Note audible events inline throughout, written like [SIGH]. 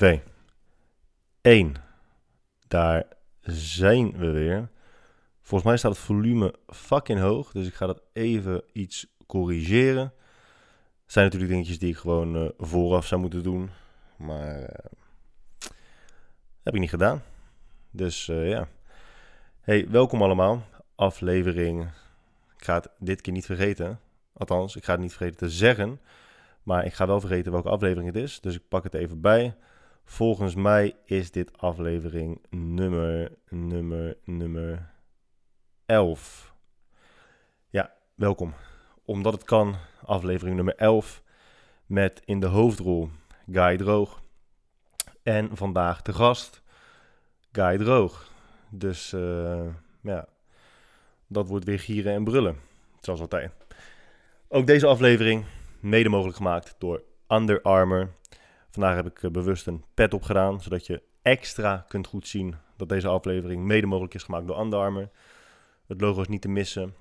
2, 1. Daar zijn we weer. Volgens mij staat het volume fucking hoog, dus ik ga dat even iets corrigeren. Het zijn natuurlijk dingetjes die ik gewoon uh, vooraf zou moeten doen, maar uh, heb ik niet gedaan. Dus uh, ja. Hey, welkom allemaal. Aflevering. Ik ga het dit keer niet vergeten. Althans, ik ga het niet vergeten te zeggen. Maar ik ga wel vergeten welke aflevering het is. Dus ik pak het even bij. Volgens mij is dit aflevering nummer, nummer, nummer 11. Ja, welkom. Omdat het kan, aflevering nummer 11. Met in de hoofdrol Guy Droog. En vandaag de gast Guy Droog. Dus uh, ja, dat wordt weer gieren en brullen. Zoals altijd. Ook deze aflevering mede mogelijk gemaakt door Under Armour. Vandaag heb ik eh, bewust een pet opgedaan, zodat je extra kunt goed zien dat deze aflevering mede mogelijk is gemaakt door Under. Het logo is niet te missen.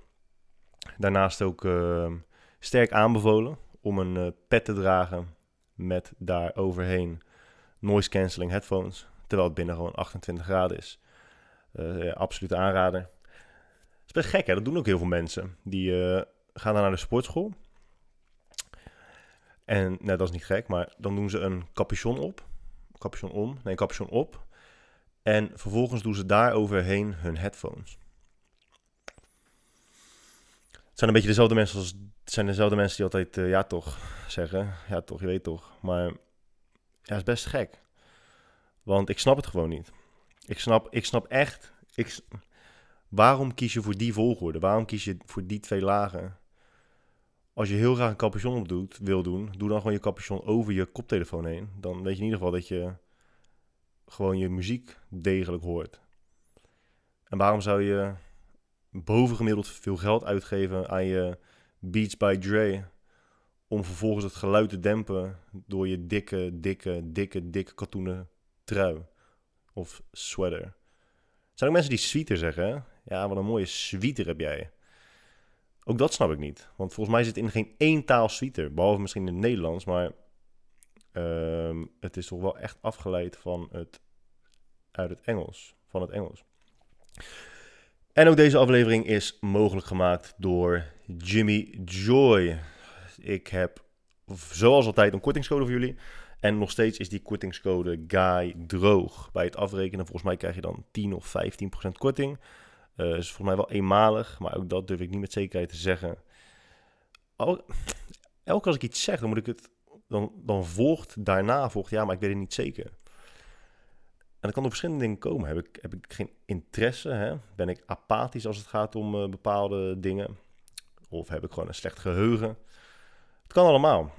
Daarnaast ook uh, sterk aanbevolen om een uh, pet te dragen met daar overheen noise cancelling headphones. Terwijl het binnen gewoon 28 graden is. Uh, ja, absoluut aanrader. Het is best gek hè, dat doen ook heel veel mensen. Die gaan dan naar de sportschool en nou, dat is niet gek, maar dan doen ze een capuchon op. Capuchon om. Nee, capuchon op. En vervolgens doen ze daar overheen hun headphones. Het zijn een beetje dezelfde mensen als. Het zijn dezelfde mensen die altijd uh, ja toch zeggen. Ja toch, je weet toch. Maar ja, het is best gek. Want ik snap het gewoon niet. Ik snap, ik snap echt. Ik, waarom kies je voor die volgorde? Waarom kies je voor die twee lagen? Als je heel graag een capuchon op doet, wil doen, doe dan gewoon je capuchon over je koptelefoon heen. Dan weet je in ieder geval dat je gewoon je muziek degelijk hoort. En waarom zou je bovengemiddeld veel geld uitgeven aan je Beats by Dre om vervolgens het geluid te dempen door je dikke, dikke, dikke, dikke katoenen trui of sweater? Er zijn ook mensen die sweater zeggen? Ja, wat een mooie sweater heb jij. Ook dat snap ik niet. Want volgens mij zit in geen één taal suite, behalve misschien in het Nederlands, maar uh, het is toch wel echt afgeleid van het, uit het Engels, van het Engels. En ook deze aflevering is mogelijk gemaakt door Jimmy Joy. Ik heb zoals altijd een kortingscode voor jullie. En nog steeds is die kortingscode Guy droog. Bij het afrekenen, volgens mij krijg je dan 10 of 15% korting. Uh, is volgens mij wel eenmalig, maar ook dat durf ik niet met zekerheid te zeggen. Elke elke als ik iets zeg, dan moet ik het. Dan, dan volgt daarna volgt, ja, maar ik weet het niet zeker. En dat kan door verschillende dingen komen. Heb ik, heb ik geen interesse? Hè? Ben ik apathisch als het gaat om uh, bepaalde dingen? Of heb ik gewoon een slecht geheugen? Het kan allemaal.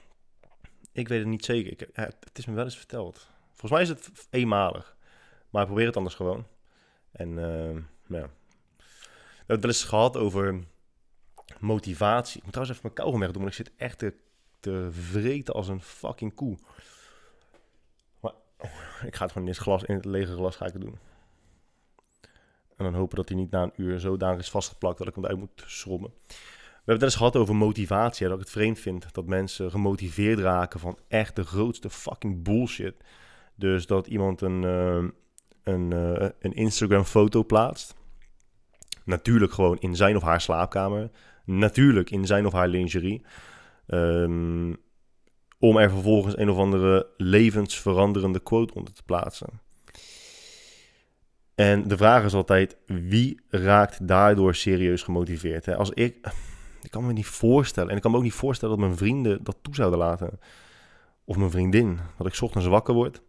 Ik weet het niet zeker. Ik, het is me wel eens verteld. Volgens mij is het eenmalig. Maar ik probeer het anders gewoon. En uh, ja, het wel eens gehad over motivatie. Ik moet trouwens even mijn kauwgom doen, want ik zit echt te, te vreten als een fucking koe. Maar ik ga het gewoon in glas, in het lege glas ga ik het doen. En dan hopen dat hij niet na een uur zodanig is vastgeplakt dat ik hem uit moet schrobben. We hebben het eens gehad over motivatie. dat ik het vreemd vind dat mensen gemotiveerd raken van echt de grootste fucking bullshit. Dus dat iemand een, uh, een, uh, een Instagram foto plaatst. Natuurlijk gewoon in zijn of haar slaapkamer. Natuurlijk in zijn of haar lingerie. Um, om er vervolgens een of andere levensveranderende quote onder te plaatsen. En de vraag is altijd, wie raakt daardoor serieus gemotiveerd? Hè? Als ik, ik kan me niet voorstellen, en ik kan me ook niet voorstellen dat mijn vrienden dat toe zouden laten. Of mijn vriendin, dat ik ochtends wakker word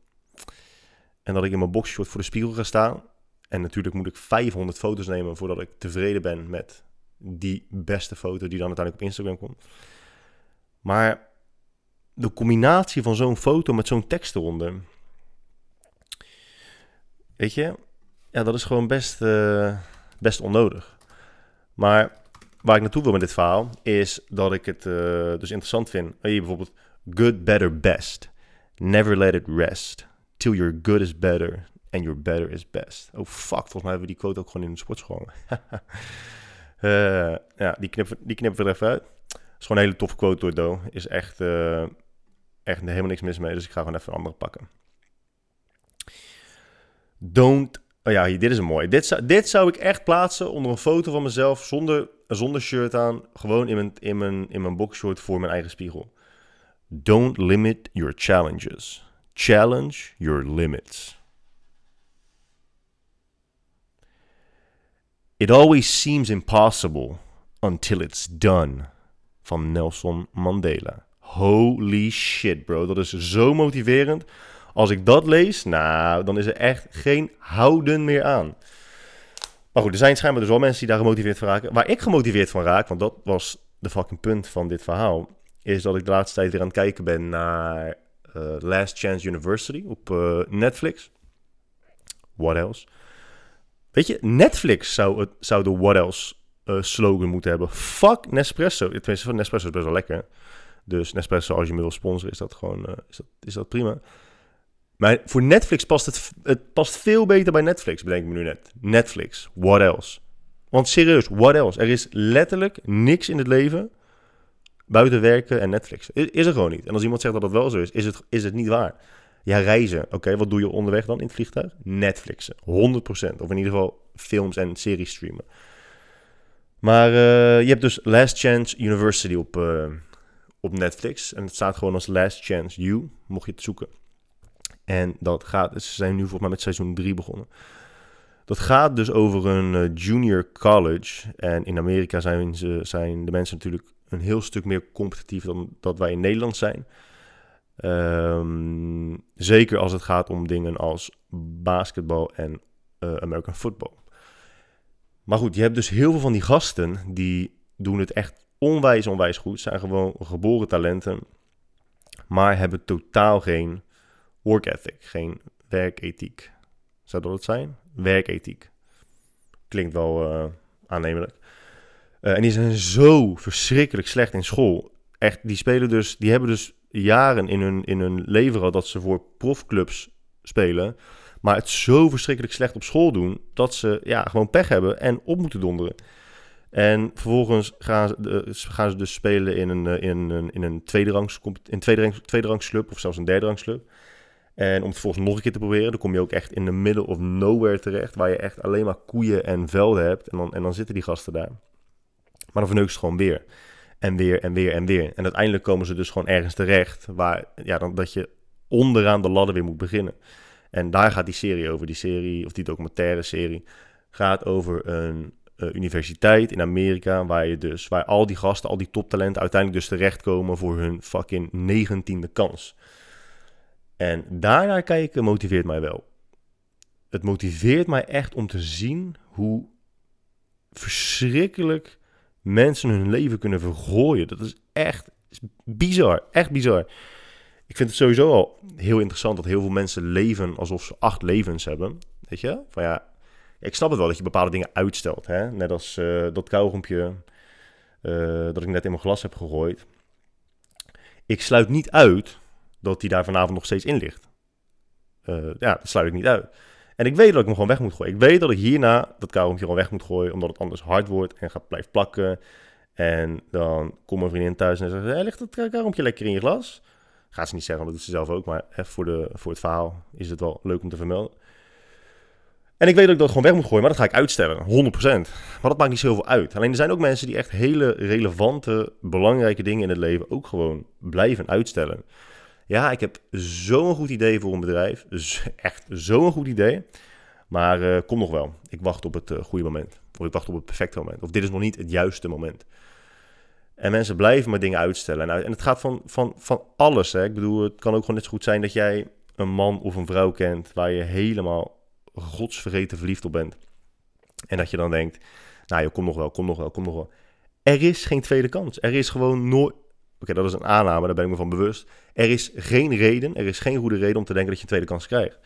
en dat ik in mijn boxshort voor de spiegel ga staan en natuurlijk moet ik 500 foto's nemen voordat ik tevreden ben met die beste foto die dan uiteindelijk op Instagram komt. Maar de combinatie van zo'n foto met zo'n tekst eronder. Weet je, ja, dat is gewoon best, uh, best onnodig. Maar waar ik naartoe wil met dit verhaal is dat ik het uh, dus interessant vind. Hier bijvoorbeeld good, better, best. Never let it rest. Till your good is better And your better is best. Oh fuck, volgens mij hebben we die quote ook gewoon in de sportschool. [LAUGHS] uh, ja, die knippen, die knippen we er even uit. is gewoon een hele toffe quote door Do. Is echt, uh, echt helemaal niks mis mee, dus ik ga gewoon even een andere pakken. Don't... Oh ja, hier, dit is een mooi. Dit zou, dit zou ik echt plaatsen onder een foto van mezelf zonder, zonder shirt aan. Gewoon in mijn, in, mijn, in mijn boxshort voor mijn eigen spiegel. Don't limit your challenges. Challenge your limits. It always seems impossible until it's done. Van Nelson Mandela. Holy shit, bro. Dat is zo motiverend. Als ik dat lees, nou, dan is er echt geen houden meer aan. Maar goed, er zijn schijnbaar dus wel mensen die daar gemotiveerd van raken. Waar ik gemotiveerd van raak, want dat was de fucking punt van dit verhaal, is dat ik de laatste tijd weer aan het kijken ben naar uh, Last Chance University op uh, Netflix. What else? Weet je, Netflix zou, het, zou de What else uh, slogan moeten hebben. Fuck Nespresso. Tenminste, van Nespresso is best wel lekker. Dus Nespresso, als je me wil sponsoren, is dat gewoon is dat, is dat prima. Maar voor Netflix past het, het past veel beter bij Netflix, bedenk ik me nu net. Netflix, what else? Want serieus, what else? Er is letterlijk niks in het leven buiten werken en Netflix. Is, is er gewoon niet. En als iemand zegt dat dat wel zo is, is het, is het niet waar. Ja, reizen. Oké, wat doe je onderweg dan in het vliegtuig? Netflixen. 100%. Of in ieder geval films en series streamen. Maar uh, je hebt dus Last Chance University op, uh, op Netflix. En het staat gewoon als Last Chance You, mocht je het zoeken. En dat gaat, ze zijn nu volgens mij met seizoen 3 begonnen. Dat gaat dus over een uh, junior college. En in Amerika zijn, ze, zijn de mensen natuurlijk een heel stuk meer competitief dan dat wij in Nederland zijn. Um, zeker als het gaat om dingen als basketbal en uh, American football. Maar goed, je hebt dus heel veel van die gasten die doen het echt onwijs, onwijs goed. Zijn gewoon geboren talenten, maar hebben totaal geen work ethic, geen werkethiek. Zou dat het zijn? Werkethiek. Klinkt wel uh, aannemelijk. Uh, en die zijn zo verschrikkelijk slecht in school. Echt, die spelen dus, die hebben dus jaren in hun, in hun leven gehad dat ze voor profclubs spelen. Maar het zo verschrikkelijk slecht op school doen dat ze ja, gewoon pech hebben en op moeten donderen. En vervolgens gaan ze, gaan ze dus spelen in een, eh, in een, in een tweede rangs, in tweede rangs, of zelfs een derde. En om het volgens nog een keer te proberen, dan kom je ook echt in de middle of nowhere terecht, waar je echt alleen maar koeien en velden hebt. En dan, en dan zitten die gasten daar. Maar dan verneuken ze gewoon weer. En weer en weer en weer. En uiteindelijk komen ze dus gewoon ergens terecht, waar ja, dan, dat je onderaan de ladder weer moet beginnen. En daar gaat die serie over. Die serie, of die documentaire serie, gaat over een uh, universiteit in Amerika, waar je dus, waar al die gasten, al die toptalenten uiteindelijk dus terechtkomen voor hun fucking negentiende kans. En daarnaar kijken motiveert mij wel. Het motiveert mij echt om te zien hoe verschrikkelijk mensen hun leven kunnen vergooien. Dat is echt bizar. Echt bizar. Ik vind het sowieso al heel interessant dat heel veel mensen leven alsof ze acht levens hebben. Weet je? Van ja, ik snap het wel dat je bepaalde dingen uitstelt. Hè? Net als uh, dat kauwgompje uh, dat ik net in mijn glas heb gegooid. Ik sluit niet uit dat hij daar vanavond nog steeds in ligt. Uh, ja, dat sluit ik niet uit. En ik weet dat ik hem gewoon weg moet gooien. Ik weet dat ik hierna dat kauwgompje gewoon weg moet gooien, omdat het anders hard wordt en gaat blijven plakken. En dan komt mijn vriendin thuis en zegt, hey, ligt het kauwgompje lekker in je glas? Gaat ze niet zeggen, want dat doet ze zelf ook. Maar voor, de, voor het verhaal is het wel leuk om te vermelden. En ik weet dat ik dat gewoon weg moet gooien, maar dat ga ik uitstellen, 100%. Maar dat maakt niet zoveel uit. Alleen er zijn ook mensen die echt hele relevante, belangrijke dingen in het leven ook gewoon blijven uitstellen. Ja, ik heb zo'n goed idee voor een bedrijf. Dus [LAUGHS] echt zo'n goed idee. Maar uh, kom nog wel. Ik wacht op het uh, goede moment. Of ik wacht op het perfecte moment. Of dit is nog niet het juiste moment. En mensen blijven maar dingen uitstellen. En, en het gaat van, van, van alles. Hè. Ik bedoel, het kan ook gewoon net zo goed zijn dat jij een man of een vrouw kent waar je helemaal godsvergeten verliefd op bent. En dat je dan denkt, nou je kom nog wel, kom nog wel, kom nog wel. Er is geen tweede kans. Er is gewoon nooit... Oké, dat is een aanname, daar ben ik me van bewust. Er is geen reden, er is geen goede reden om te denken dat je een tweede kans krijgt.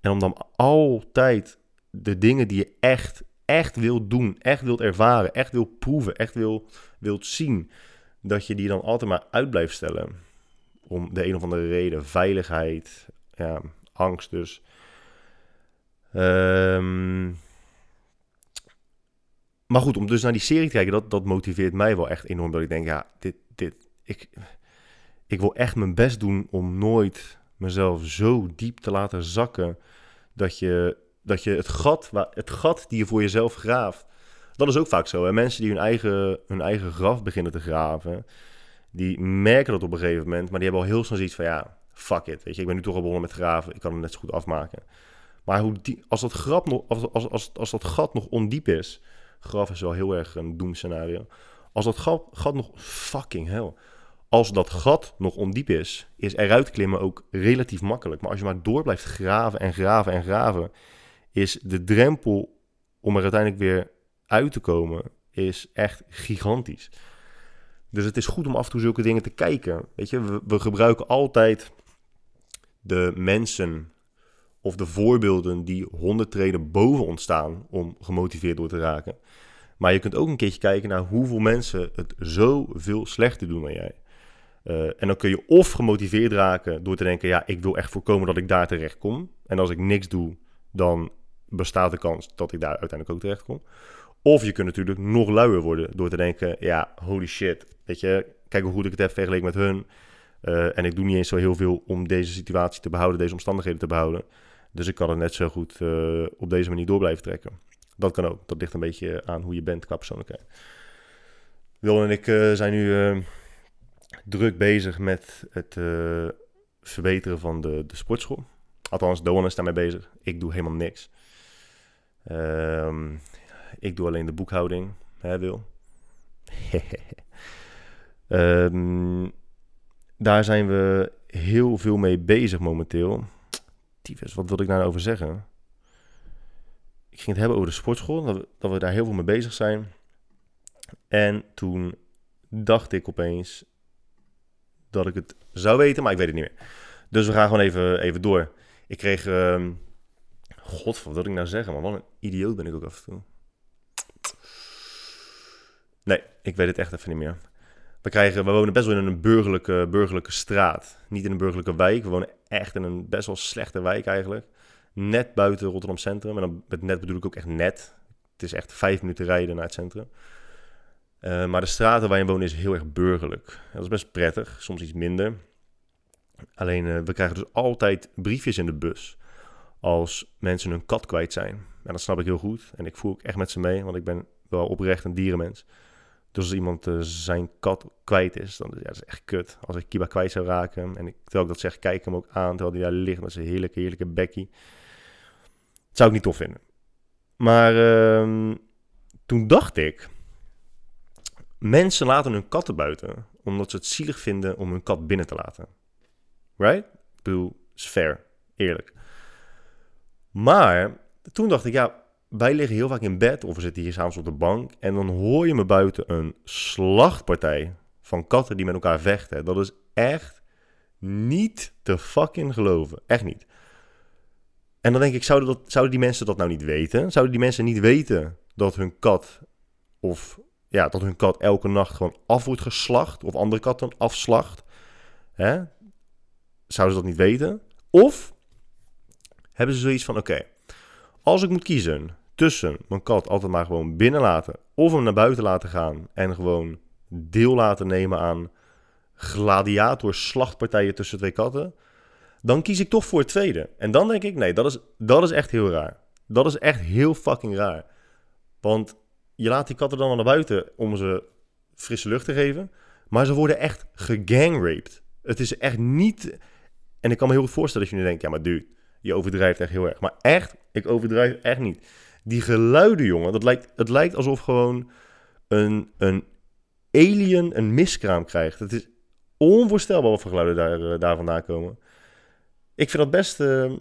En om dan altijd de dingen die je echt, echt wilt doen, echt wilt ervaren, echt wilt proeven, echt wil, wilt zien, dat je die dan altijd maar uit blijft stellen. Om de een of andere reden, veiligheid, ja, angst dus. Um, maar goed, om dus naar die serie te kijken, dat, dat motiveert mij wel echt enorm. Dat ik denk, ja, dit, dit, ik, ik wil echt mijn best doen om nooit mezelf zo diep te laten zakken dat je dat je het gat, het gat die je voor jezelf graaft, dat is ook vaak zo. Hè? Mensen die hun eigen, hun eigen graf beginnen te graven, die merken dat op een gegeven moment, maar die hebben al heel snel zoiets van, ja, fuck it, weet je, ik ben nu toch al begonnen met graven, ik kan het net zo goed afmaken. Maar hoe als, dat nog, als, als, als, als dat gat nog ondiep is, graf is wel heel erg een doemscenario, als dat gat, gat nog, fucking hell, als dat gat nog ondiep is, is eruit klimmen ook relatief makkelijk. Maar als je maar door blijft graven en graven en graven, is de drempel om er uiteindelijk weer uit te komen, is echt gigantisch. Dus het is goed om af en toe zulke dingen te kijken. Weet je, we, gebruiken altijd de mensen of de voorbeelden die honderd treden boven ons staan om gemotiveerd door te raken. Maar je kunt ook een keertje kijken naar hoeveel mensen het zoveel slechter doen dan jij. Uh, en dan kun je of gemotiveerd raken door te denken: ja, ik wil echt voorkomen dat ik daar terecht kom. En als ik niks doe, dan bestaat de kans dat ik daar uiteindelijk ook terecht kom. Of je kunt natuurlijk nog luier worden door te denken: ja, holy shit, weet je, kijk hoe goed ik het heb vergeleken met hun. Uh, en ik doe niet eens zo heel veel om deze situatie te behouden, deze omstandigheden te behouden. Dus ik kan het net zo goed uh, op deze manier door blijven trekken. Dat kan ook. Dat ligt een beetje aan hoe je bent qua persoonlijkheid. Wil en ik zijn nu druk bezig met het uh, verbeteren van de, de sportschool. Althans, Doan is daarmee bezig. Ik doe helemaal niks. Um, ik doe alleen de boekhouding, hè Wil? um, [LAUGHS] daar zijn we heel veel mee bezig momenteel. Tyfus, wat wil ik daar nou over zeggen? Ik ging het hebben over de sportschool, dat we daar heel veel mee bezig zijn. En toen dacht ik opeens, dat ik het zou weten, maar ik weet het niet meer. Dus we gaan gewoon even, even door. Ik kreeg... Uh, God, wat ik nou zeggen? Maar wat een idioot ben ik ook af en toe. Nee, ik weet het echt even niet meer. We, krijgen, we wonen best wel in een burgerlijke, burgerlijke straat. Niet in een burgerlijke wijk. We wonen echt in een best wel slechte wijk eigenlijk. Net buiten Rotterdam Centrum. En dan met net bedoel ik ook echt net. Het is echt vijf minuten rijden naar het centrum. Uh, maar de straten waar je woont is heel erg burgerlijk. Dat is best prettig, soms iets minder. Alleen uh, we krijgen dus altijd briefjes in de bus als mensen hun kat kwijt zijn. En dat snap ik heel goed. En ik voel ook echt met ze mee, want ik ben wel oprecht een dierenmens. Dus als iemand uh, zijn kat kwijt is, dan ja, dat is echt kut. Als ik Kiba kwijt zou raken en ik, terwijl ik dat zeg, kijk hem ook aan terwijl hij daar ligt met zijn heerlijke, heerlijke bekkie. Dat zou ik niet tof vinden. Maar uh, toen dacht ik, Mensen laten hun katten buiten omdat ze het zielig vinden om hun kat binnen te laten. Right? Ik bedoel, is fair, eerlijk. Maar toen dacht ik, ja, wij liggen heel vaak in bed of we zitten hier s'avonds op de bank en dan hoor je me buiten een slachtpartij van katten die met elkaar vechten. Dat is echt niet te fucking geloven. Echt niet. En dan denk ik, zouden, dat, zouden die mensen dat nou niet weten? Zouden die mensen niet weten dat hun kat of ja, dat hun kat elke nacht gewoon af wordt geslacht. Of andere katten afslacht. Hè? Zouden ze dat niet weten? Of hebben ze zoiets van: oké, als ik moet kiezen tussen mijn kat altijd maar gewoon binnen laten. of hem naar buiten laten gaan. en gewoon deel laten nemen aan gladiator-slachtpartijen tussen twee katten. dan kies ik toch voor het tweede. En dan denk ik: nee, dat is, dat is echt heel raar. Dat is echt heel fucking raar. Want je laat die katten dan naar buiten om ze frisse lucht te geven. Maar ze worden echt gegangraped. Het is echt niet... En ik kan me heel goed voorstellen dat je nu denkt... Ja, maar dude, je overdrijft echt heel erg. Maar echt, ik overdrijf echt niet. Die geluiden, jongen, dat lijkt, het lijkt alsof gewoon een, een alien een miskraam krijgt. Het is onvoorstelbaar wat voor geluiden daar, uh, daar vandaan komen. Ik vind dat best... Uh,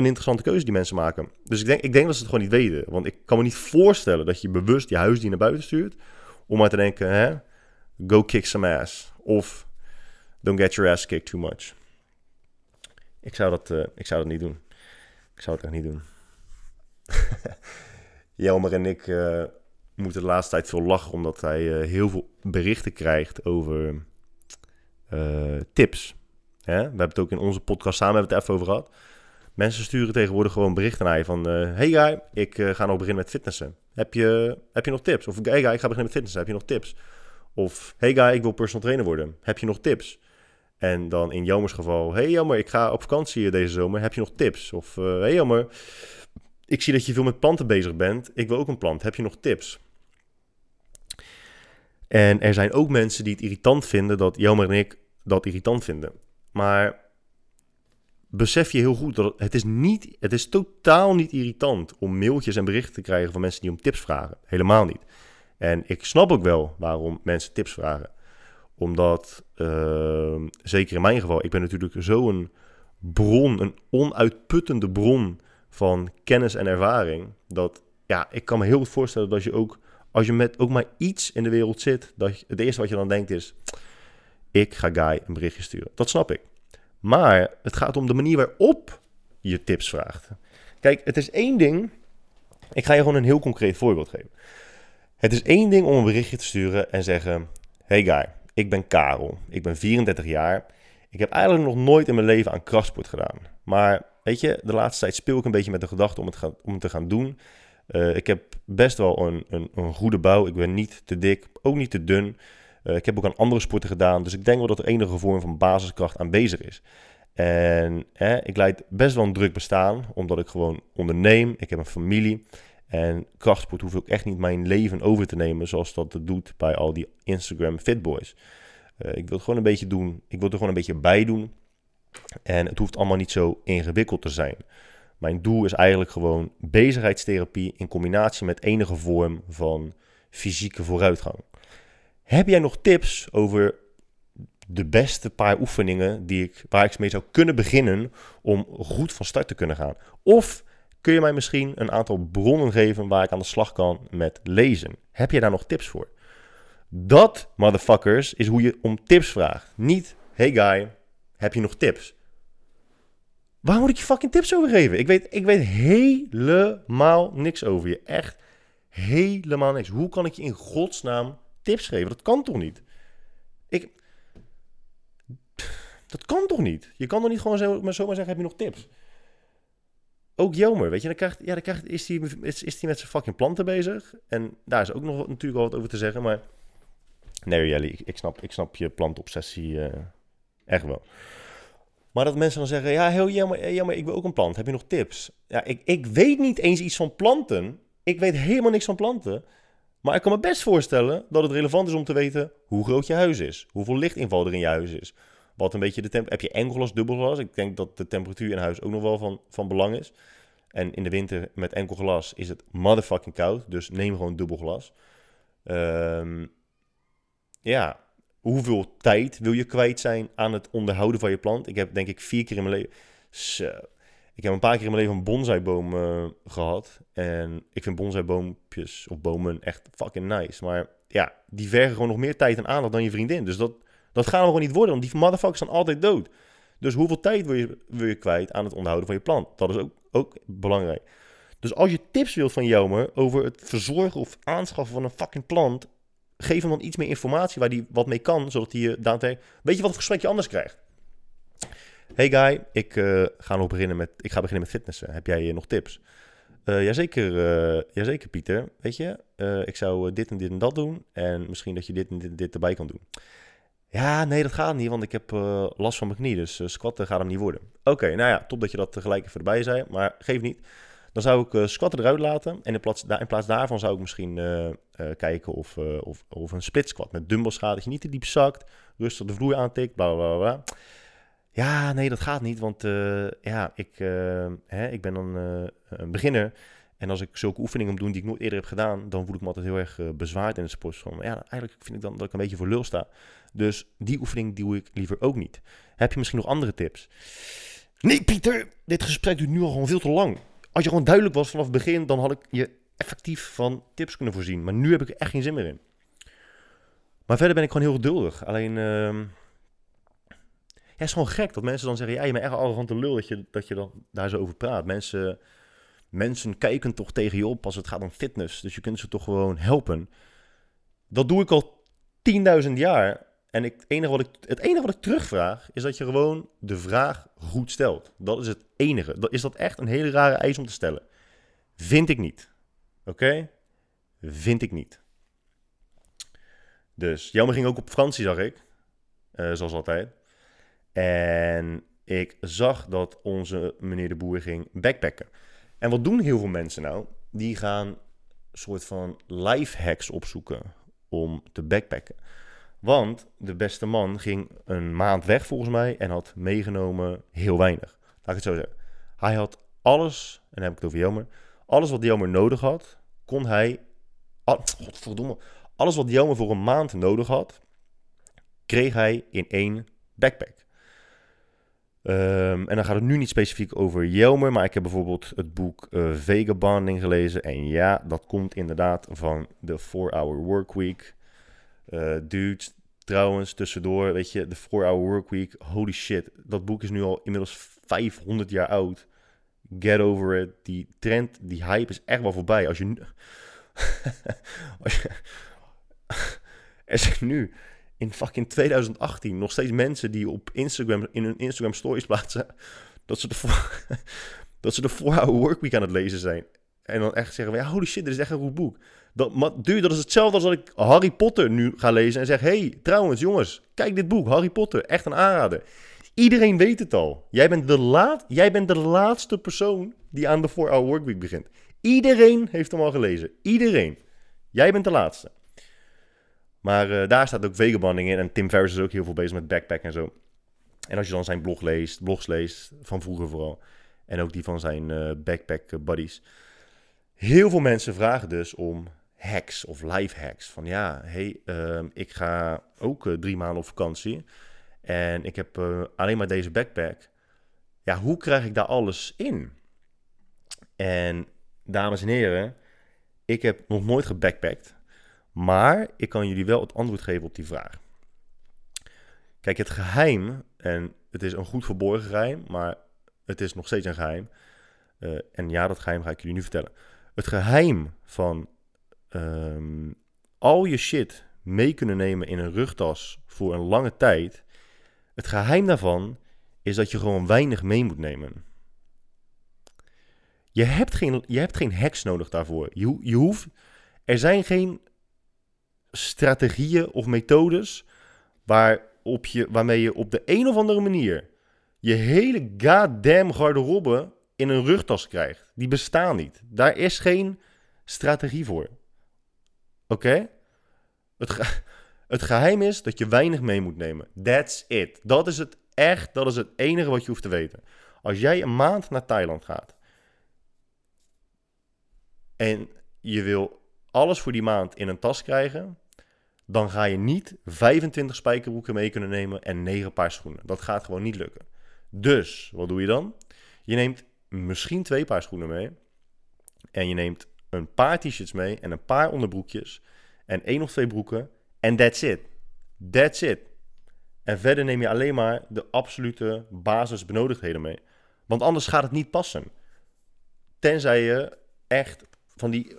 een interessante keuze die mensen maken. Dus ik denk, ik denk dat ze het gewoon niet weten. Want ik kan me niet voorstellen dat je bewust je huisdier naar buiten stuurt. Om maar te denken, hè, go kick some ass. Of don't get your ass kicked too much. Ik zou dat, uh, ik zou dat niet doen. Ik zou het echt niet doen. [LAUGHS] Jelmer en ik uh, moeten de laatste tijd veel lachen. Omdat hij uh, heel veel berichten krijgt over tips. Hè? We hebben het ook in onze podcast samen hebben het even over gehad. Mensen sturen tegenwoordig gewoon berichten naar je van... Uh, hey guy, ik uh, ga nog beginnen met fitnessen. Heb je, heb je nog tips? Of hey guy, ik ga beginnen met fitnessen. Heb je nog tips? Of hey guy, ik wil personal trainer worden. Heb je nog tips? En dan in Jomers geval... Hey jammer, ik ga op vakantie deze zomer. Heb je nog tips? Of uh, hey jammer, ik zie dat je veel met planten bezig bent. Ik wil ook een plant. Heb je nog tips? En er zijn ook mensen die het irritant vinden dat Jelmer en ik dat irritant vinden. Maar besef je heel goed dat het is, niet, het is totaal niet irritant om mailtjes en berichten te krijgen van mensen die om tips vragen. Helemaal niet. En ik snap ook wel waarom mensen tips vragen. Omdat, uh, zeker in mijn geval, ik ben natuurlijk zo'n bron, een onuitputtende bron van kennis en ervaring. Dat ja, ik kan me heel goed voorstellen dat je ook, als je met ook maar iets in de wereld zit, dat het eerste wat je dan denkt is: ik ga Guy een berichtje sturen. Dat snap ik. Maar het gaat om de manier waarop je tips vraagt. Kijk, het is één ding. Ik ga je gewoon een heel concreet voorbeeld geven. Het is één ding om een berichtje te sturen en zeggen: Hey Guy, ik ben Karel. Ik ben 34 jaar. Ik heb eigenlijk nog nooit in mijn leven aan krachtsport gedaan. Maar weet je, de laatste tijd speel ik een beetje met de gedachte om het, om te gaan doen. Uh, ik heb best wel een, een, een, goede bouw. Ik ben niet te dik, ook niet te dun. Uh, ik heb ook aan andere sporten gedaan. Dus ik denk wel dat er enige vorm van basiskracht aanwezig is. En ik leid best wel een druk bestaan, omdat ik gewoon onderneem. Ik heb een familie. En krachtsport hoef ik echt niet mijn leven over te nemen, zoals dat het doet bij al die Instagram fitboys. Uh, ik wil het gewoon een beetje doen. Ik wil er gewoon een beetje bij doen. En het hoeft allemaal niet zo ingewikkeld te zijn. Mijn doel is eigenlijk gewoon bezigheidstherapie in combinatie met enige vorm van fysieke vooruitgang. Heb jij nog tips over de beste paar oefeningen die ik, waar ik mee zou kunnen beginnen om goed van start te kunnen gaan? Of kun je mij misschien een aantal bronnen geven waar ik aan de slag kan met lezen? Heb je daar nog tips voor? Dat, motherfuckers, is hoe je om tips vraagt. Niet, hey guy, heb je nog tips? Waar moet ik je fucking tips over geven? Ik weet, ik weet helemaal niks over je. Echt helemaal niks. Hoe kan ik je in godsnaam tips geven? Dat kan toch niet? Ik... Dat kan toch niet? Je kan toch niet gewoon zo, maar zomaar zeggen, heb je nog tips? Ook Jomer, weet je, dan krijgt, ja, dan krijgt, is hij is, is met zijn fucking planten bezig. En daar is ook nog natuurlijk al wat over te zeggen, maar... Nee, Jelly, ik, ik, snap, ik snap je plantobsessie uh, echt wel. Maar dat mensen dan zeggen, ja, heel jammer, jammer, ik wil ook een plant. Heb je nog tips? Ja, ik, ik weet niet eens iets van planten. Ik weet helemaal niks van planten. Maar ik kan me best voorstellen dat het relevant is om te weten hoe groot je huis is. Hoeveel lichtinval er in je huis is. Wat een beetje de temp Heb je enkelglas, dubbelglas? Ik denk dat de temperatuur in huis ook nog wel van, van belang is. En in de winter met enkel glas is het motherfucking koud. Dus neem gewoon dubbelglas. Um, ja, hoeveel tijd wil je kwijt zijn aan het onderhouden van je plant? Ik heb denk ik vier keer in mijn leven... Ik heb een paar keer in mijn leven een bonsaiboom uh, gehad. En ik vind bonsaiboompjes of bomen echt fucking nice. Maar ja, die vergen gewoon nog meer tijd en aandacht dan je vriendin. Dus dat, dat gaat gewoon niet worden, want die motherfuckers zijn altijd dood. Dus hoeveel tijd wil je, wil je kwijt aan het onderhouden van je plant? Dat is ook, ook belangrijk. Dus als je tips wilt van Jelmer over het verzorgen of aanschaffen van een fucking plant, geef hem dan iets meer informatie waar hij wat mee kan, zodat hij je daadwerkelijk... Weet je wat het gesprekje anders krijgt? Hey guy, ik, uh, ga nog beginnen met, ik ga beginnen met fitnessen. Heb jij nog tips? Uh, jazeker, uh, jazeker Pieter. Weet je, ik zou dit en dit en dat doen. En misschien dat je dit en dit, en dit erbij kan doen. Ja, nee, dat gaat niet, want ik heb last van mijn knie. Dus squatten gaat hem niet worden. Oké, nou ja, top dat je dat tegelijk even erbij zei. Maar geef niet. Dan zou ik squatten eruit laten. En in plaats, in plaats daarvan zou ik misschien kijken of, of, of een split squat met dumbbells gaat. Dat je niet te diep zakt. Rustig de vloer aantikt. Bla bla bla. Ja, nee, dat gaat niet. Want ja, ik, hè, ik ben dan een beginner. En als ik zulke oefeningen moet doen die ik nooit eerder heb gedaan, dan voel ik me altijd heel erg bezwaard in het sportschool. Maar ja, eigenlijk vind ik dan dat ik een beetje voor lul sta. Dus die oefening doe ik liever ook niet. Heb je misschien nog andere tips? Nee, Pieter, dit gesprek duurt nu al gewoon veel te lang als je gewoon duidelijk was vanaf het begin, dan had ik je effectief van tips kunnen voorzien. Maar nu heb ik er echt geen zin meer in. Maar verder ben ik gewoon heel geduldig. Alleen, ja, het is gewoon gek dat mensen dan zeggen, ja, je bent echt arrogante lul dat je, dat je dan daar zo over praat. Mensen, mensen kijken toch tegen je op als het gaat om fitness. Dus je kunt ze toch gewoon helpen. Dat doe ik al 10.000 jaar. En het, enige wat ik, het enige wat ik terugvraag is dat je gewoon de vraag goed stelt. Dat is het enige. Is dat echt een hele rare eis om te stellen? Vind ik niet. Oké? Vind ik niet. Dus Jelmer ging ook op vakantie, zag ik. Uh, zoals altijd. En ik zag dat onze meneer de Boer ging backpacken. En wat doen heel veel mensen nou? Die gaan soort van life hacks opzoeken om te backpacken. Want de beste man ging een maand weg volgens mij en had meegenomen heel weinig. Laat ik het zo zeggen. Hij had alles, en dan heb ik het over Jelmer, alles wat Jelmer nodig had, kon hij, godverdomme, alles wat Jelmer voor een maand nodig had, kreeg hij in één backpack. Ehm, en dan gaat het nu niet specifiek over Jelmer, maar ik heb bijvoorbeeld het boek uh, Vagabonding gelezen. En ja, dat komt inderdaad van de 4-Hour Workweek. Uh, dudes, trouwens, tussendoor, weet je, de 4-Hour Workweek, holy shit. Dat boek is nu al inmiddels 500 jaar oud. Get over it. Die trend, die hype is echt wel voorbij. Als je... [LAUGHS] als je [LAUGHS] er nu in fucking 2018 nog steeds mensen die op Instagram in hun Instagram stories plaatsen dat ze de voor, [LAUGHS] dat ze de 4-hour workweek aan het lezen zijn. En dan echt zeggen, ja, holy shit, dit is echt een goed boek. Dat, maar, dude, dat is hetzelfde als dat ik Harry Potter nu ga lezen en zeg... hey, trouwens, jongens, kijk dit boek, Harry Potter, echt een aanrader. Iedereen weet het al. Jij bent de, laat, jij bent de laatste persoon die aan de 4-hour workweek begint. Iedereen heeft hem al gelezen. Iedereen. Jij bent de laatste. Maar uh, daar staat ook vagabonding in. En Tim Ferriss is ook heel veel bezig met backpack en zo. En als je dan zijn blog leest, blogs leest, van vroeger vooral. En ook die van zijn uh, backpack buddies. Heel veel mensen vragen dus om hacks of life hacks. Van ja, hey, uh, ik ga ook uh, drie maanden op vakantie. En ik heb alleen maar deze backpack. Ja, hoe krijg ik daar alles in? En dames en heren, ik heb nog nooit gebackpackt. Maar ik kan jullie wel het antwoord geven op die vraag. Kijk, het geheim, en het is een goed verborgen geheim, maar het is nog steeds een geheim. Uh, en ja, dat geheim ga ik jullie nu vertellen. Het geheim van um, al je shit mee kunnen nemen in een rugtas voor een lange tijd. Het geheim daarvan is dat je gewoon weinig mee moet nemen. Je hebt geen, je hebt geen hacks nodig daarvoor. Je, je hoeft, er zijn geen strategieën of methodes waarop je, waarmee je op de een of andere manier je hele goddamn garderobe in een rugtas krijgt. Die bestaan niet. Daar is geen strategie voor. Oké? Het, [LAUGHS] het geheim is dat je weinig mee moet nemen. That's it. Dat is het echt, dat is het enige wat je hoeft te weten. Als jij een maand naar Thailand gaat en je wil alles voor die maand in een tas krijgen, dan ga je niet 25 spijkerbroeken mee kunnen nemen en 9 paar schoenen. Dat gaat gewoon niet lukken. Dus, wat doe je dan? Je neemt misschien twee paar schoenen mee. En je neemt een paar t-shirts mee en een paar onderbroekjes. En één of twee broeken. En that's it. That's it. En verder neem je alleen maar de absolute basisbenodigdheden mee. Want anders gaat het niet passen. Tenzij je echt van die.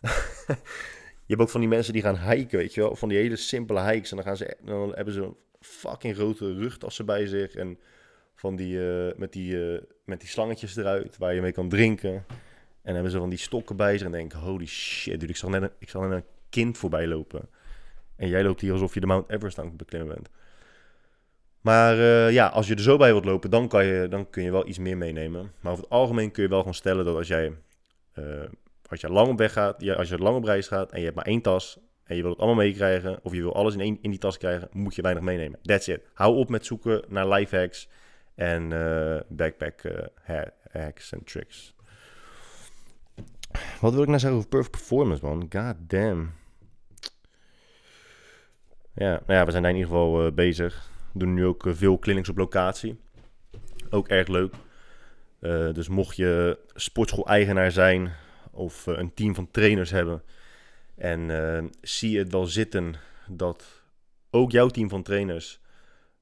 [LAUGHS] je hebt ook van die mensen die gaan hiken, weet je wel. Van die hele simpele hikes. En dan, gaan ze, dan hebben ze een fucking grote rugtassen bij zich. En van die, uh, met, die, uh, met die slangetjes eruit waar je mee kan drinken. En hebben ze van die stokken bij zich. En denken, holy shit, dude, ik zal net een, ik zal net een kind voorbij lopen. En jij loopt hier alsof je de Mount Everest aan het beklimmen bent. Maar uh, ja, als je er zo bij wilt lopen, dan, kan je, dan kun je wel iets meer meenemen. Maar over het algemeen kun je wel gewoon stellen dat als jij als je lang op weg gaat, als je lang op reis gaat en je hebt maar één tas en je wil het allemaal meekrijgen, of je wil alles in, één, in die tas krijgen, moet je weinig meenemen. That's it. Hou op met zoeken naar life hacks en uh, backpack uh, hacks en tricks. Wat wil ik nou zeggen over perfect performance, man? God damn. Ja, nou ja, we zijn daar in ieder geval uh, bezig. We doen nu ook veel clinics op locatie. Ook erg leuk. dus mocht je sportschool-eigenaar zijn, of eh, een team van trainers hebben. En uh, zie het wel zitten dat ook jouw team van trainers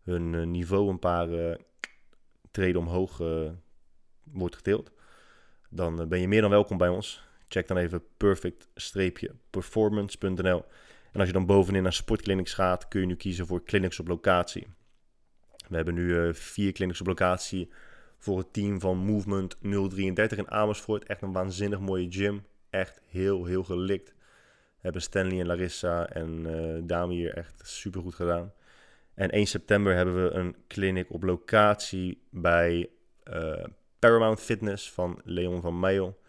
hun uh, niveau een paar treden omhoog wordt gedeeld. Dan ben je meer dan welkom bij ons. Check dan even perfect-performance.nl. En als je dan bovenin naar sportclinics gaat, kun je nu kiezen voor clinics op locatie. We hebben nu vier clinics op locatie voor het team van Movement 033 in Amersfoort. Echt een waanzinnig mooie gym. Echt heel, heel gelikt. Hebben Stanley en Larissa en uh, Dame hier echt super goed gedaan. En 1 september hebben we een clinic op locatie bij uh, Paramount Fitness van Leon van Meijel.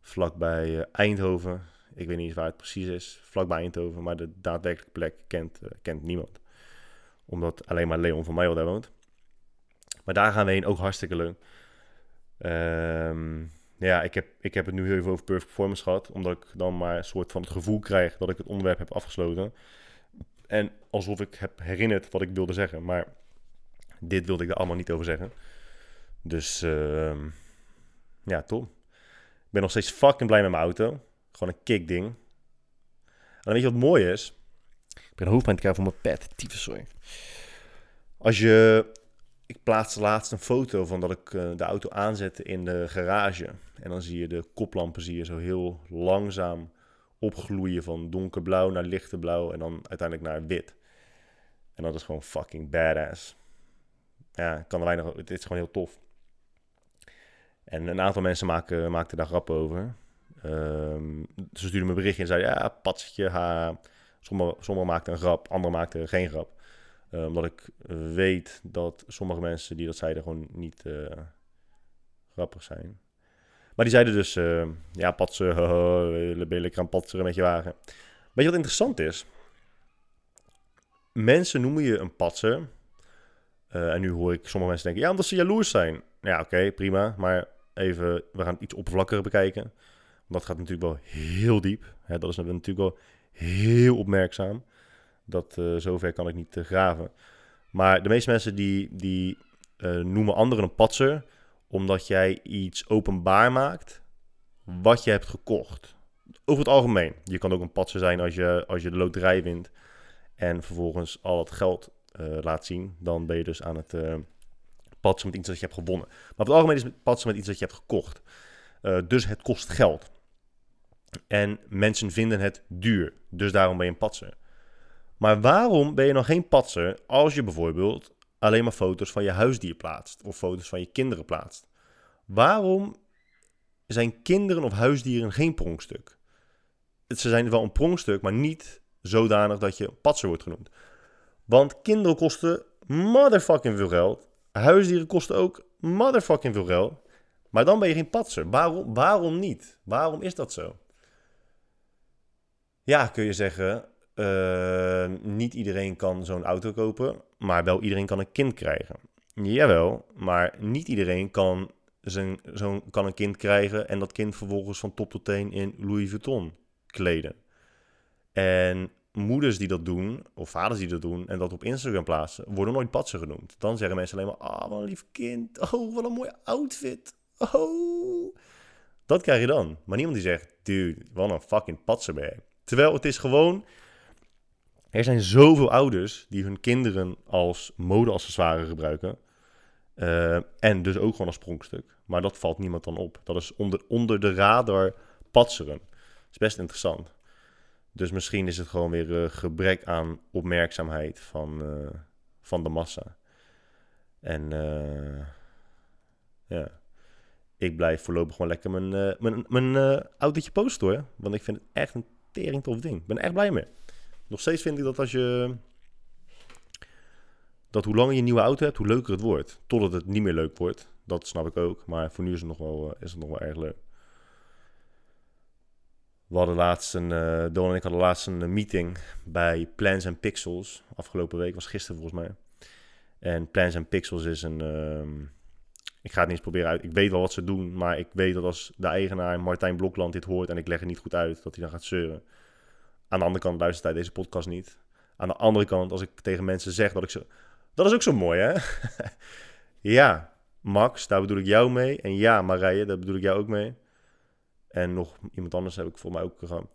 Vlakbij uh, Eindhoven. Ik weet niet eens waar het precies is. Vlakbij Eindhoven. Maar de daadwerkelijke plek kent, kent niemand. Omdat alleen maar Leon van Meijel daar woont. Maar daar gaan we heen. Ook hartstikke leuk. Um, ja, ik heb, ik heb het nu heel even over perfect performance gehad. Omdat ik dan maar een soort van het gevoel krijg dat ik het onderwerp heb afgesloten. En alsof ik heb herinnerd wat ik wilde zeggen. Maar dit wilde ik er allemaal niet over zeggen. Dus uh, ja, top. Ik ben nog steeds fucking blij met mijn auto. Gewoon een kickding. En weet je wat mooi is? Ik ben hoofdpijn te krijgen voor mijn pet. Tyfus, sorry. Als je... Ik plaatste laatst een foto van dat ik uh, de auto aanzette in de garage. En dan zie je de koplampen zie je zo heel langzaam opgloeien van donkerblauw naar lichte blauw en dan uiteindelijk naar wit. En dat is gewoon fucking badass. Ja, kan er weinig, het is gewoon heel tof. En een aantal mensen maken, maakten daar grappen over. Um, ze stuurden me berichtje en zeiden, ja, patsetje. Sommigen sommige maakten een grap, anderen maakten geen grap. Uh, omdat ik weet dat sommige mensen die dat zeiden gewoon niet uh, grappig zijn. Maar die zeiden dus, uh, ja, patsen, ben je lekker aan patseren met je wagen. Weet je wat interessant is? Mensen noemen je een patser. En nu hoor ik sommige mensen denken, ja, omdat ze jaloers zijn. Ja, oké, prima. Maar even, we gaan iets oppervlakkiger bekijken. Want dat gaat natuurlijk wel heel diep. Dat is natuurlijk wel heel opmerkzaam. Dat uh, zover kan ik niet uh, graven. Maar de meeste mensen die, die noemen anderen een patser omdat jij iets openbaar maakt wat je hebt gekocht. Over het algemeen. Je kan ook een patser zijn als je, als je de loterij wint en vervolgens al het geld laat zien. Dan ben je dus aan het uh, patsen met iets dat je hebt gewonnen. Maar over het algemeen is het patsen met iets dat je hebt gekocht. Dus het kost geld. En mensen vinden het duur. Dus daarom ben je een patser. Maar waarom ben je nog geen patser als je bijvoorbeeld alleen maar foto's van je huisdier plaatst of foto's van je kinderen plaatst. Waarom zijn kinderen of huisdieren geen pronkstuk? Ze zijn wel een pronkstuk, maar niet zodanig dat je patser wordt genoemd. Want kinderen kosten motherfucking veel geld. Huisdieren kosten ook motherfucking veel geld. Maar dan ben je geen patser. Waarom, waarom niet? Waarom is dat zo? Ja, kun je zeggen, uh, niet iedereen kan zo'n auto kopen, maar wel iedereen kan een kind krijgen. Jawel, maar niet iedereen kan, zijn, zo kan een kind krijgen en dat kind vervolgens van top tot teen in Louis Vuitton kleden. En moeders die dat doen, of vaders die dat doen en dat op Instagram plaatsen, worden nooit patsen genoemd. Dan zeggen mensen alleen maar, ah, wat een lief kind. Oh, wat een mooie outfit. Oh. Dat krijg je dan. Maar niemand die zegt, dude, wat een fucking patser ben je. Terwijl het is gewoon er zijn zoveel ouders die hun kinderen als modeaccessoire gebruiken. Uh, en dus ook gewoon als pronkstuk. Maar dat valt niemand dan op. Dat is onder, onder de radar patseren. Dat is best interessant. Dus misschien is het gewoon weer een gebrek aan opmerkzaamheid van, uh, van de massa. En ja, ik blijf voorlopig gewoon lekker mijn, mijn, mijn autootje posten hoor. Want ik vind het echt een tering tof ding. Ik ben er echt blij mee. Nog steeds vind ik dat als je. Dat hoe langer je een nieuwe auto hebt, hoe leuker het wordt. Totdat het niet meer leuk wordt. Dat snap ik ook. Maar voor nu is het nog wel, eh, is het nog wel erg leuk. We hadden laatst een. Uh, Don en ik hadden laatst een meeting bij Plans and Pixels. Afgelopen week was gisteren volgens mij. En Plans and Pixels is een. Uh, ik ga het niet eens proberen uit. Ik weet wel wat ze doen. Maar ik weet dat als de eigenaar Martijn Blokland dit hoort. en ik leg het niet goed uit, dat hij dan gaat zeuren. Aan de andere kant luistert hij deze podcast niet. Aan de andere kant, als ik tegen mensen zeg dat ik zo... Dat is ook zo mooi, hè? [LAUGHS] ja, Max, daar bedoel ik jou mee. En ja, Marije, daar bedoel ik jou ook mee. En nog iemand anders heb ik voor mij ook gegaan.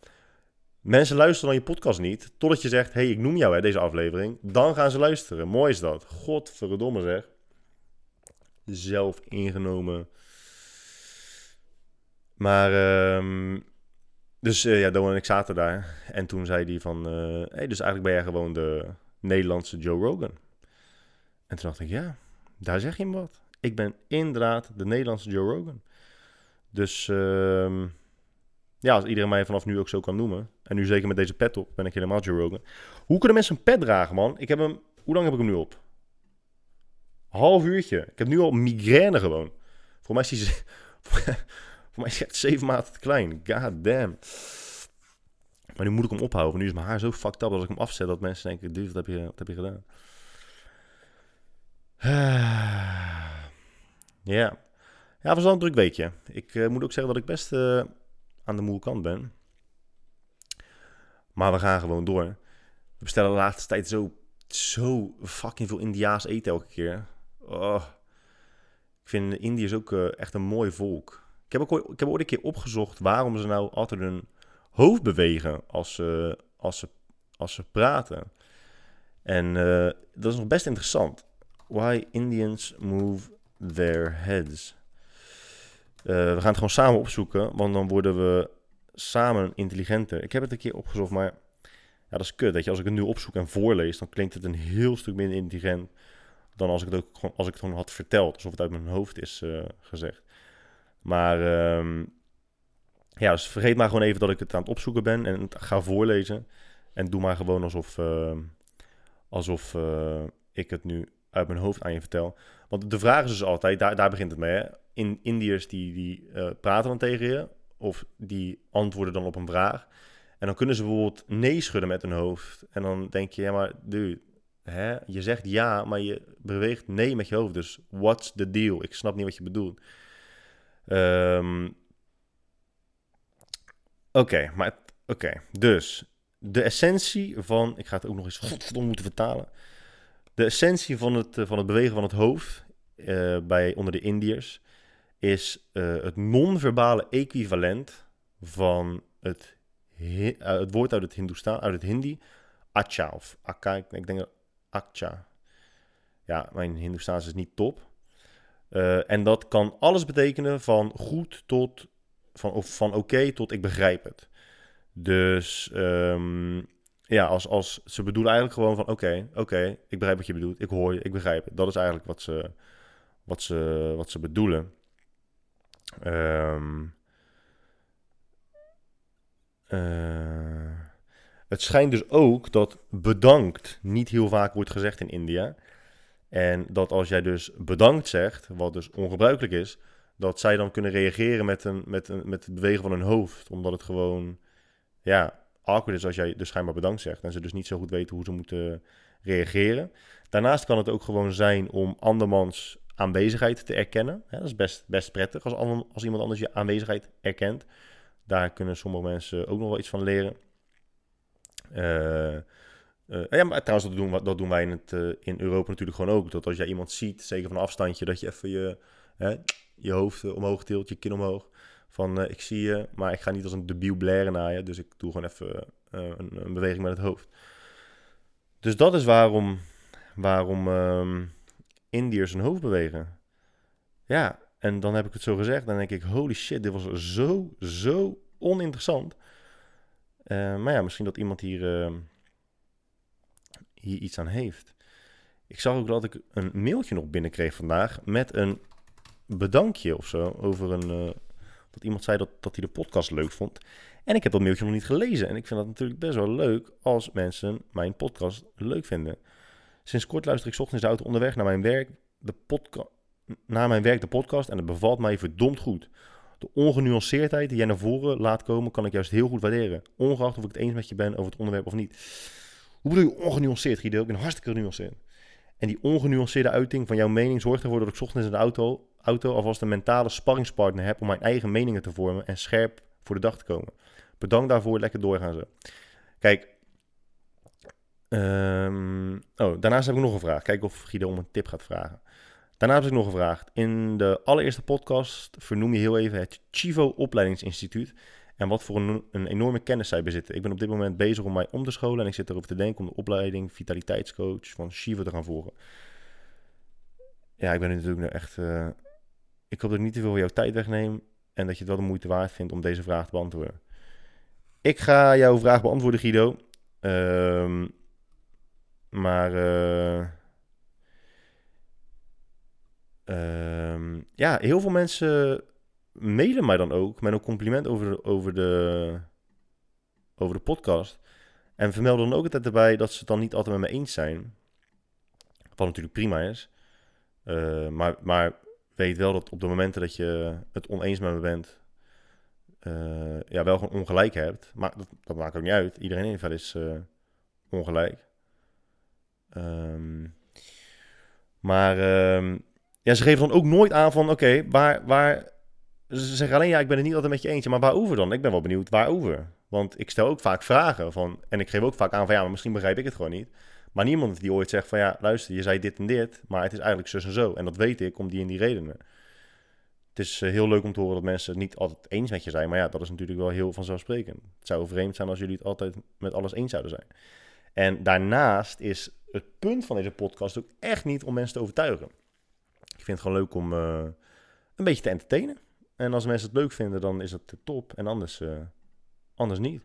Mensen luisteren dan je podcast niet, totdat je zegt... hey, ik noem jou hè, deze aflevering. Dan gaan ze luisteren. Mooi is dat. Godverdomme zeg. Zelf ingenomen. Maar... Uh, dus uh, ja, Don en ik zaten daar. En toen zei hij van... Uh, hey, dus eigenlijk ben jij gewoon de Nederlandse Joe Rogan. En toen dacht ik, ja, daar zeg je hem wat. Ik ben inderdaad de Nederlandse Joe Rogan. Dus uh, ja, als iedereen mij vanaf nu ook zo kan noemen... en nu zeker met deze pet op, ben ik helemaal Joe Rogan. Hoe kunnen mensen een pet dragen, man? Ik heb hem... Hoe lang heb ik hem nu op? Half uurtje. Ik heb nu al migraine gewoon. Voor mij is hij, voor mij is hij zeven maten te klein. God damn. Maar nu moet ik hem ophouden. Nu is mijn haar zo fucked up dat als ik hem afzet dat mensen denken, dude, wat heb je, wat heb je gedaan? [SIGHS] Ja. Ja, was wel een druk weekje. Ik uh, moet ook zeggen dat ik best uh, aan de moe kant ben. Maar we gaan gewoon door. We bestellen de laatste tijd zo, zo fucking veel Indiaas eten elke keer. Oh. Ik vind Indiërs ook uh, echt een mooi volk. Ik heb, ook ik heb ooit een keer opgezocht waarom ze nou altijd hun hoofd bewegen als ze, als ze, als ze praten. En dat is nog best interessant. Why Indians move their heads. Uh, we gaan het gewoon samen opzoeken, want dan worden we samen intelligenter. Ik heb het een keer opgezocht, maar ja, dat is kut. Dat je, als ik het nu opzoek en voorlees, dan klinkt het een heel stuk minder intelligent dan als ik het ook gewoon, als ik het gewoon had verteld, alsof het uit mijn hoofd is uh, gezegd. Maar um, ja, dus vergeet maar gewoon even dat ik het aan het opzoeken ben en ga voorlezen. En doe maar gewoon alsof, uh, alsof uh, ik het nu uit mijn hoofd aan je vertel. Want de vraag is dus altijd, daar, daar begint het mee. In Indiërs die, die uh, praten dan tegen je, of die antwoorden dan op een vraag. En dan kunnen ze bijvoorbeeld nee schudden met hun hoofd. En dan denk je, ja maar dude, hè? je zegt ja, maar je beweegt nee met je hoofd. Dus what's the deal? Ik snap niet wat je bedoelt. Um, oké, maar oké, dus de essentie van, ik ga het ook nog eens godverdomme moeten vertalen. De essentie van het, van het bewegen van het hoofd uh, bij, onder de Indiërs is uh, het non-verbale equivalent van het, het woord uit het, Hindoestaan, uit het Hindi, acha of akka, ik denk acha. Ja, mijn Hindoestaans is niet top. En dat kan alles betekenen van goed tot, van, of van oké tot ik begrijp het. Dus um, ja, als, als ze bedoelen eigenlijk gewoon van oké, oké, ik begrijp wat je bedoelt, ik hoor je, ik begrijp het. Dat is eigenlijk wat ze, wat ze, wat ze bedoelen. Um, uh, het schijnt dus ook dat bedankt niet heel vaak wordt gezegd in India. En dat als jij dus bedankt zegt, wat dus ongebruikelijk is, dat zij dan kunnen reageren met, een, met, een, met het bewegen van hun hoofd. Omdat het gewoon, ja, awkward is als jij dus schijnbaar bedankt zegt en ze dus niet zo goed weten hoe ze moeten reageren. Daarnaast kan het ook gewoon zijn om andermans aanwezigheid te erkennen. dat is best, best prettig als, als iemand anders je aanwezigheid erkent. Daar kunnen sommige mensen ook nog wel iets van leren. Uh, uh, ja, maar trouwens, dat doen, dat doen wij in, het, uh, in Europa natuurlijk gewoon ook. Dat als jij iemand ziet, zeker van een afstandje, dat je even je, je hoofd omhoog tilt, je kin omhoog. Van ik zie je, maar ik ga niet als een debiel blaren naar je. Dus ik doe gewoon even een, een, beweging met het hoofd. Dus dat is waarom, waarom um, Indiërs hun hoofd bewegen. Ja, en dan heb ik het zo gezegd. Dan denk ik, holy shit, dit was zo, zo oninteressant. Maar ja, misschien dat iemand hier, uh, hier iets aan heeft. Ik zag ook dat ik een mailtje nog binnenkreeg vandaag met een bedankje of zo over een, dat iemand zei dat, dat hij de podcast leuk vond. En ik heb dat mailtje nog niet gelezen. En ik vind dat natuurlijk best wel leuk als mensen mijn podcast leuk vinden. Sinds kort luister ik ochtends de auto onderweg naar mijn werk de, podcast naar mijn werk de podcast en het bevalt mij verdomd goed. De ongenuanceerdheid die jij naar voren laat komen, kan ik juist heel goed waarderen. Ongeacht of ik het eens met je ben over het onderwerp of niet. Hoe bedoel je ongenuanceerd, Guido? Ik ben hartstikke genuanceerd. En die ongenuanceerde uiting van jouw mening zorgt ervoor dat ik ochtends in de auto auto alvast een mentale sparringspartner heb om mijn eigen meningen te vormen en scherp voor de dag te komen. Bedankt daarvoor, lekker doorgaan zo. Kijk, um, oh, daarnaast heb ik nog een vraag. Kijk of Guido om een tip gaat vragen. Daarna heb ik nog gevraagd. In de allereerste podcast vernoem je heel even het Chivo Opleidingsinstituut. En wat voor een, enorme kennis zij bezitten. Ik ben op dit moment bezig om mij om te scholen. En ik zit erover te denken om de opleiding vitaliteitscoach van Chivo te gaan volgen. Ja, ik ben natuurlijk nu echt uh, ik hoop dat ik niet te veel jouw tijd wegneem en dat je het wel de moeite waard vindt om deze vraag te beantwoorden. Ik ga jouw vraag beantwoorden, Guido. Uh, maar uh, uh, ja, heel veel mensen mailen mij dan ook met een compliment over over de, over de podcast. En vermelden dan ook altijd erbij dat ze het dan niet altijd met me eens zijn. Wat natuurlijk prima is. Uh, maar, maar weet wel dat op de momenten dat je het oneens met me bent, uh, ja, wel gewoon ongelijk hebt. Maar dat, dat, maakt ook niet uit. Iedereen wel eens uh, ongelijk. Um, maar um, ja, ze geven dan ook nooit aan van, oké, waar, waar... Ze zeggen alleen, ja, ik ben het niet altijd met je eentje, maar waarover dan? Ik ben wel benieuwd waarover. Want ik stel ook vaak vragen van, en ik geef ook vaak aan van, ja, maar misschien begrijp ik het gewoon niet. Maar niemand die ooit zegt van, ja, luister, je zei dit en dit, maar het is eigenlijk zus en zo. En dat weet ik om die en die redenen het is eh, heel leuk om te horen dat mensen het niet altijd eens met je zijn. Maar ja, dat is natuurlijk wel heel vanzelfsprekend. Het zou vreemd zijn als jullie het altijd met alles eens zouden zijn. En daarnaast is het punt van deze podcast ook echt niet om mensen te overtuigen. Ik vind het gewoon leuk om uh, een beetje te entertainen. En als mensen het leuk vinden, dan is het top. En anders, uh, anders niet.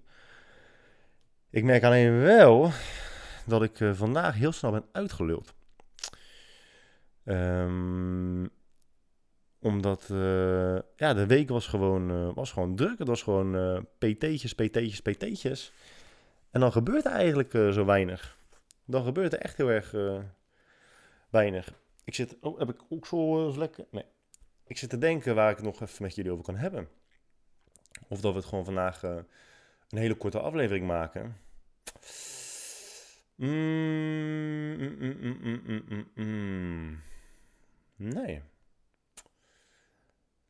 Ik merk alleen wel dat ik uh, vandaag heel snel ben uitgeluld. Um, omdat uh, ja, de week was gewoon, was gewoon druk. Het was gewoon PT'tjes, PT'tjes, PT'tjes. En dan gebeurt er eigenlijk zo weinig. Dan gebeurt er echt heel erg weinig. Ik zit, oh, heb ik ook zo lekker? Nee. Ik zit te denken waar ik het nog even met jullie over kan hebben. Of dat we het gewoon vandaag een hele korte aflevering maken. Mm, mm, mm, nee.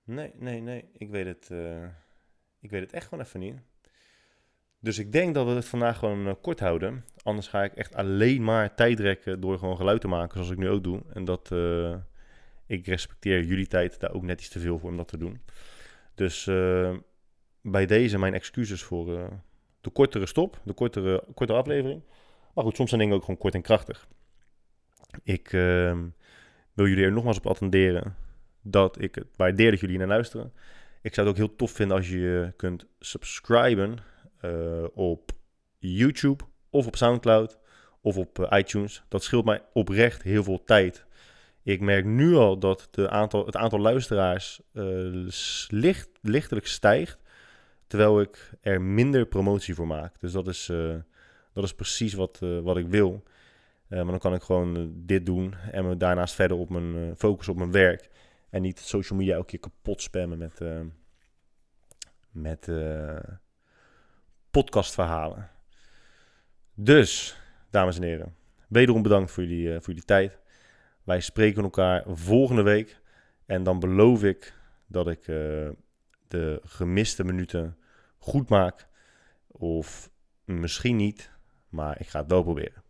Nee, nee, nee. Ik weet het, uh, ik weet het echt gewoon even niet. Dus ik denk dat we het vandaag gewoon uh, kort houden. Anders ga ik echt alleen maar tijd rekken door gewoon geluid te maken, zoals ik nu ook doe. En dat, ik respecteer jullie tijd daar ook net iets te veel voor om dat te doen. Dus bij deze mijn excuses voor de kortere stop, de kortere, korte aflevering. Maar goed, soms zijn dingen ook gewoon kort en krachtig. Ik wil jullie er nogmaals op attenderen dat ik het waardeer dat jullie naar luisteren. Ik zou het ook heel tof vinden als je kunt subscriben uh, op YouTube of op Soundcloud of op iTunes. Dat scheelt mij oprecht heel veel tijd. Ik merk nu al dat aantal, het aantal luisteraars uh, licht, lichtelijk stijgt, terwijl ik er minder promotie voor maak. Dus dat is, dat is precies wat, wat ik wil. maar dan kan ik gewoon dit doen en me daarnaast verder op mijn focus op mijn werk. En niet social media elke keer kapot spammen met, met podcastverhalen. Dus, dames en heren, wederom bedankt voor jullie, voor jullie tijd. Wij spreken elkaar volgende week. En dan beloof ik dat ik de gemiste minuten goed maak. Of misschien niet, maar ik ga het wel proberen.